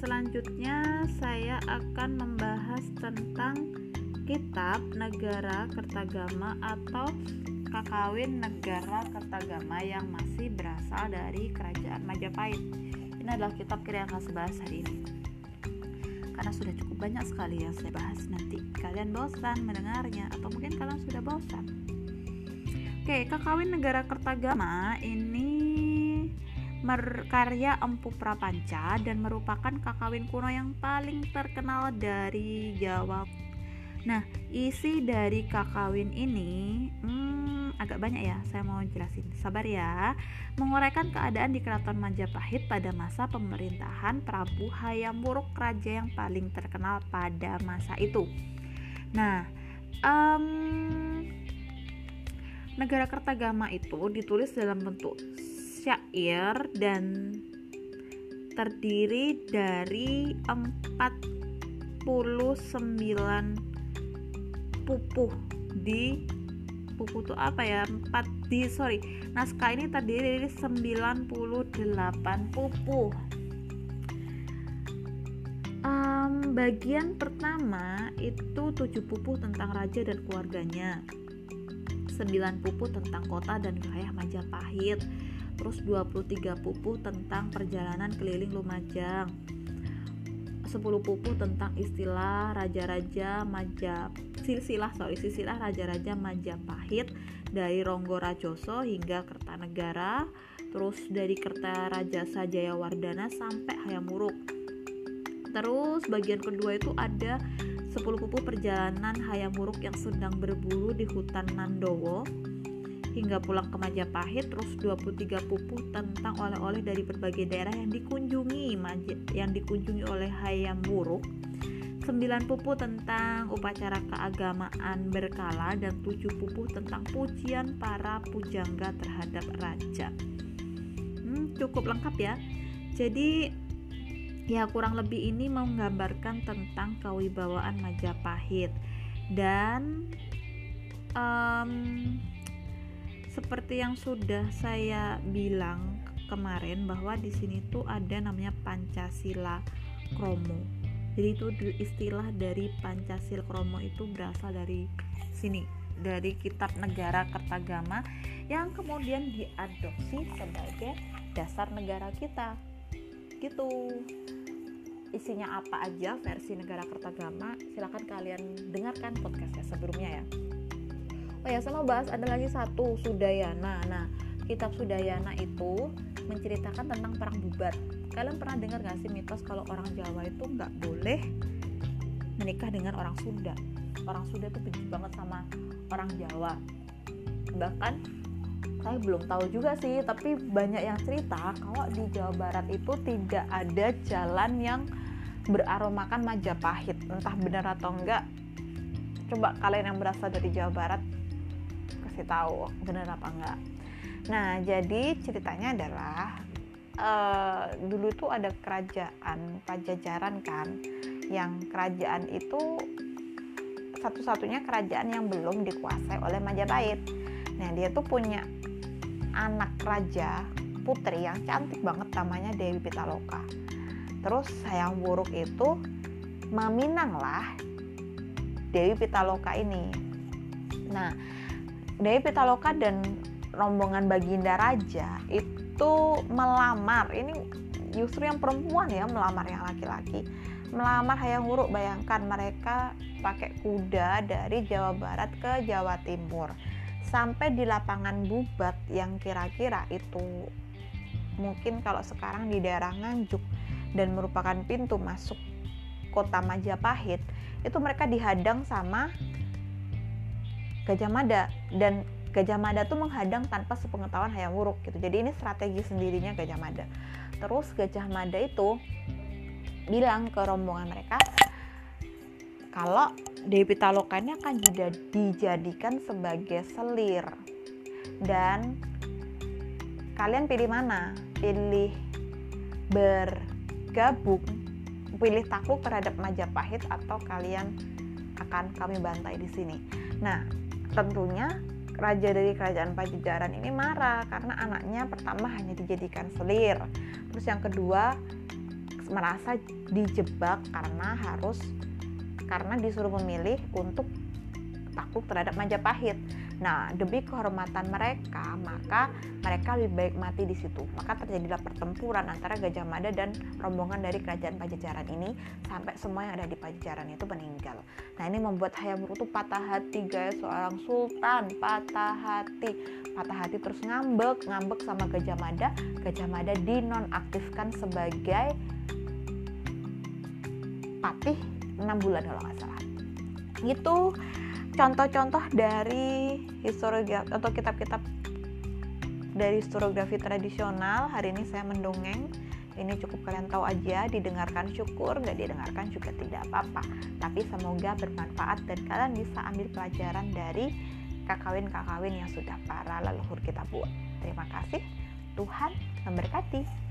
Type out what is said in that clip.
selanjutnya saya akan membahas tentang kitab Negara Kertagama atau Kakawin Negara Kertagama yang masih berasal dari Kerajaan Majapahit. Ini adalah kitab yang akan saya bahas hari ini. Karena sudah cukup banyak sekali yang saya bahas nanti. Kalian bosan mendengarnya atau mungkin kalian sudah bosan. Oke, Kakawin Negara Kertagama ini karya Empu Prapanca dan merupakan kakawin kuno yang paling terkenal dari Jawa. Nah, isi dari kakawin ini hmm, agak banyak ya, saya mau jelasin. Sabar ya. Menguraikan keadaan di Keraton Majapahit pada masa pemerintahan Prabu Hayam Wuruk, raja yang paling terkenal pada masa itu. Nah, um, negara Kertagama itu ditulis dalam bentuk syair dan terdiri dari 49 pupuh di pupuh itu apa ya? 4 di sorry. Naskah ini terdiri dari 98 pupuh. Um, bagian pertama itu 7 pupuh tentang raja dan keluarganya. 9 pupuh tentang kota dan wilayah Majapahit terus 23 pupu tentang perjalanan keliling Lumajang. 10 pupu tentang istilah raja-raja Majap silsilah sorry silsilah raja-raja Majapahit dari Ronggo Rajoso hingga Kertanegara terus dari Kertarajasa Jayawardana sampai Hayam Wuruk terus bagian kedua itu ada 10 pupu perjalanan Hayam Wuruk yang sedang berburu di hutan Nandowo hingga pulang ke Majapahit terus 23 pupuh tentang oleh-oleh dari berbagai daerah yang dikunjungi yang dikunjungi oleh Hayam Wuruk 9 pupuh tentang upacara keagamaan berkala dan 7 pupuh tentang pujian para pujangga terhadap raja. Hmm, cukup lengkap ya. Jadi ya kurang lebih ini menggambarkan tentang kewibawaan Majapahit. Dan um, seperti yang sudah saya bilang kemarin bahwa di sini tuh ada namanya Pancasila Kromo. Jadi itu istilah dari Pancasila Kromo itu berasal dari sini, dari Kitab Negara Kertagama yang kemudian diadopsi sebagai dasar negara kita. Gitu. Isinya apa aja versi negara Kertagama? Silahkan kalian dengarkan podcastnya sebelumnya ya oh ya sama bahas ada lagi satu Sudayana. Nah kitab Sudayana itu menceritakan tentang perang bubat. Kalian pernah dengar gak sih mitos kalau orang Jawa itu nggak boleh menikah dengan orang Sunda? Orang Sunda itu benci banget sama orang Jawa. Bahkan saya belum tahu juga sih tapi banyak yang cerita kalau di Jawa Barat itu tidak ada jalan yang beraromakan Majapahit. Entah benar atau enggak coba kalian yang berasal dari Jawa Barat kasih tahu bener apa enggak. Nah jadi ceritanya adalah uh, dulu tuh ada kerajaan pajajaran kan yang kerajaan itu satu-satunya kerajaan yang belum dikuasai oleh Majapahit. Nah dia tuh punya anak raja putri yang cantik banget namanya Dewi Pitaloka. Terus sayang buruk itu meminang lah Dewi Pitaloka ini. Nah Dewi Pitaloka dan rombongan Baginda Raja itu melamar ini justru yang perempuan ya melamar yang laki-laki melamar Hayam Wuruk bayangkan mereka pakai kuda dari Jawa Barat ke Jawa Timur. Sampai di lapangan Bubat yang kira-kira itu mungkin kalau sekarang di daerah Nganjuk dan merupakan pintu masuk kota Majapahit itu mereka dihadang sama Gajah Mada dan Gajah Mada tuh menghadang tanpa sepengetahuan Hayam Wuruk gitu. Jadi ini strategi sendirinya Gajah Mada. Terus Gajah Mada itu bilang ke rombongan mereka kalau Dewi Pitaloka ini akan dijadikan sebagai selir dan kalian pilih mana? Pilih bergabung, pilih takluk terhadap Majapahit atau kalian akan kami bantai di sini. Nah, tentunya raja dari kerajaan Pajajaran ini marah karena anaknya pertama hanya dijadikan selir. Terus yang kedua merasa dijebak karena harus karena disuruh memilih untuk takluk terhadap Majapahit. Nah, demi kehormatan mereka, maka mereka lebih baik mati di situ. Maka terjadilah pertempuran antara Gajah Mada dan rombongan dari kerajaan Pajajaran ini sampai semua yang ada di Pajajaran itu meninggal. Nah, ini membuat Hayam Wuruk patah hati guys, seorang sultan patah hati. Patah hati terus ngambek, ngambek sama Gajah Mada. Gajah Mada dinonaktifkan sebagai patih 6 bulan kalau nggak salah. Itu contoh-contoh dari historiografi atau kitab-kitab dari historiografi tradisional hari ini saya mendongeng. Ini cukup kalian tahu aja didengarkan syukur nggak didengarkan juga tidak apa-apa. Tapi semoga bermanfaat dan kalian bisa ambil pelajaran dari kakawin-kakawin yang sudah para leluhur kita buat. Terima kasih Tuhan memberkati